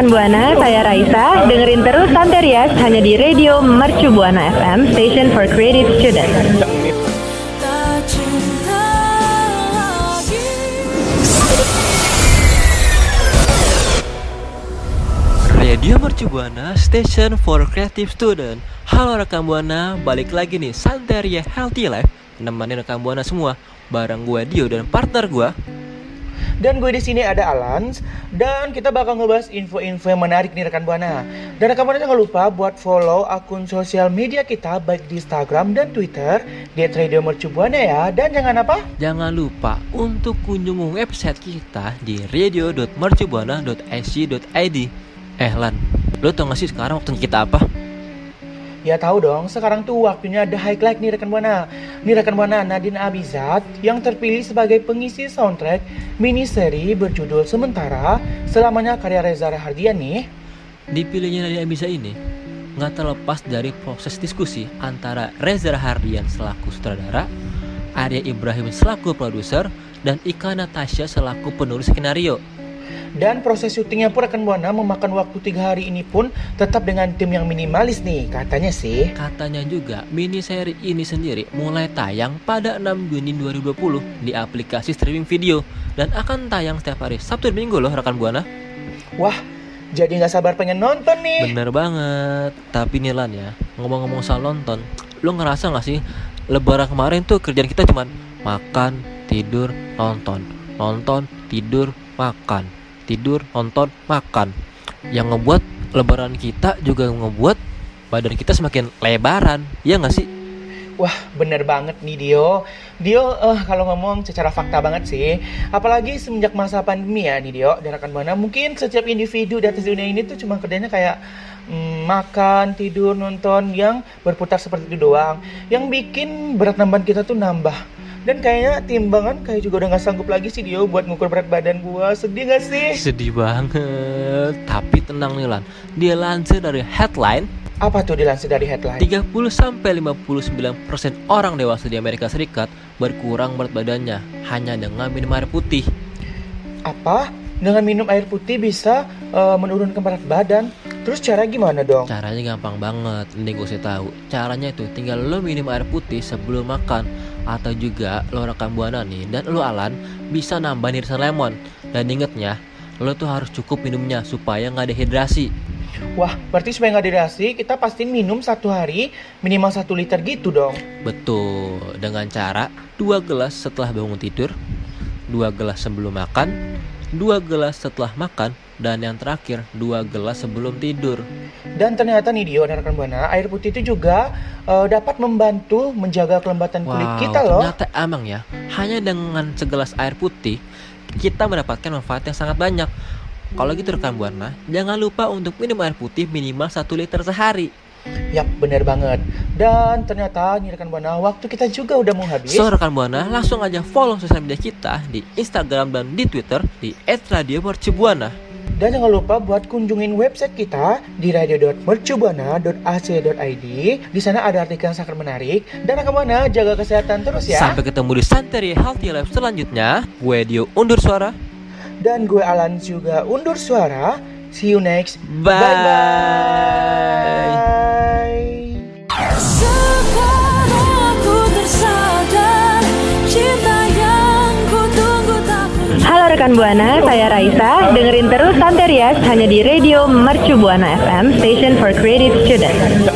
rekan Buana, saya Raisa. Dengerin terus Santerias hanya di Radio Mercu Buana FM, Station for Creative Students. Radio Mercu Buana, Station for Creative Student. Halo rekan Buana, balik lagi nih Santeria Healthy Life. Nemenin rekan Buana semua, bareng gue Dio dan partner gue dan gue di sini ada Alans dan kita bakal ngebahas info-info yang menarik nih rekan buana. Dan rekan buana jangan lupa buat follow akun sosial media kita baik di Instagram dan Twitter di Mercubuana ya. Dan jangan apa? Jangan lupa untuk kunjungi website kita di radio.mercubuana.sc.id. Eh Lan, lo tau gak sih sekarang waktunya kita apa? Ya tahu dong, sekarang tuh waktunya ada highlight nih rekan Buana. Nih rekan Buana Nadine Abizat yang terpilih sebagai pengisi soundtrack mini seri berjudul Sementara selamanya karya Reza Rahardian nih. Dipilihnya Nadine Abizat ini nggak terlepas dari proses diskusi antara Reza Rahardian selaku sutradara, Arya Ibrahim selaku produser, dan Ika Natasha selaku penulis skenario. Dan proses syutingnya pun akan Buana memakan waktu tiga hari ini pun tetap dengan tim yang minimalis nih katanya sih. Katanya juga mini seri ini sendiri mulai tayang pada 6 Juni 2020 di aplikasi streaming video dan akan tayang setiap hari Sabtu dan Minggu loh rekan Buana. Wah, jadi nggak sabar pengen nonton nih. Bener banget. Tapi nih Lan ya, ngomong-ngomong soal nonton, lo ngerasa nggak sih Lebaran kemarin tuh kerjaan kita cuman makan, tidur, nonton, nonton, tidur, makan tidur, nonton, makan. Yang ngebuat lebaran kita juga ngebuat badan kita semakin lebaran, ya nggak sih? Wah bener banget nih Dio Dio uh, kalau ngomong secara fakta banget sih Apalagi semenjak masa pandemi ya nih Dio Dan akan mana mungkin setiap individu di atas dunia ini tuh cuma kerjanya kayak mm, Makan, tidur, nonton Yang berputar seperti itu doang Yang bikin berat nambahan kita tuh nambah dan kayaknya timbangan kayak juga udah gak sanggup lagi sih dia buat ngukur berat badan gua. Sedih gak sih? Sedih banget. Tapi tenang nih Lan. Dia lansir dari headline apa tuh dilansir dari headline? 30 sampai 59% orang dewasa di Amerika Serikat berkurang berat badannya hanya dengan minum air putih. Apa? Dengan minum air putih bisa uh, menurunkan berat badan? Terus cara gimana dong? Caranya gampang banget, ini gue sih tahu. Caranya itu tinggal lo minum air putih sebelum makan atau juga lo rekam buana nih dan lo alan bisa nambah irisan lemon. Dan ingetnya, lo tuh harus cukup minumnya supaya nggak dehidrasi. Wah, berarti supaya nggak dehidrasi, kita pasti minum satu hari minimal satu liter gitu dong. Betul, dengan cara dua gelas setelah bangun tidur, dua gelas sebelum makan, dua gelas setelah makan, dan yang terakhir dua gelas sebelum tidur. Dan ternyata nih Dio dan rekan buana, air putih itu juga uh, dapat membantu menjaga kelembatan kulit wow, kita loh. Ternyata emang ya, hanya dengan segelas air putih kita mendapatkan manfaat yang sangat banyak. Kalau gitu rekan buana, jangan lupa untuk minum air putih minimal satu liter sehari. Yap, bener banget. Dan ternyata nih rekan Buana, waktu kita juga udah mau habis. So rekan Buana, langsung aja follow sosial media kita di Instagram dan di Twitter di @radiomercubuana. Dan jangan lupa buat kunjungin website kita di radio.mercubuana.ac.id. Di sana ada artikel yang sangat menarik. Dan Buana, jaga kesehatan terus ya. Sampai ketemu di Santeri Healthy Life selanjutnya. Gue Dio undur suara. Dan gue Alan juga undur suara. See you next. Bye. Rekan Buana, saya Raisa. Dengerin terus Santerias hanya di Radio Mercu Buana FM, Station for Creative Students.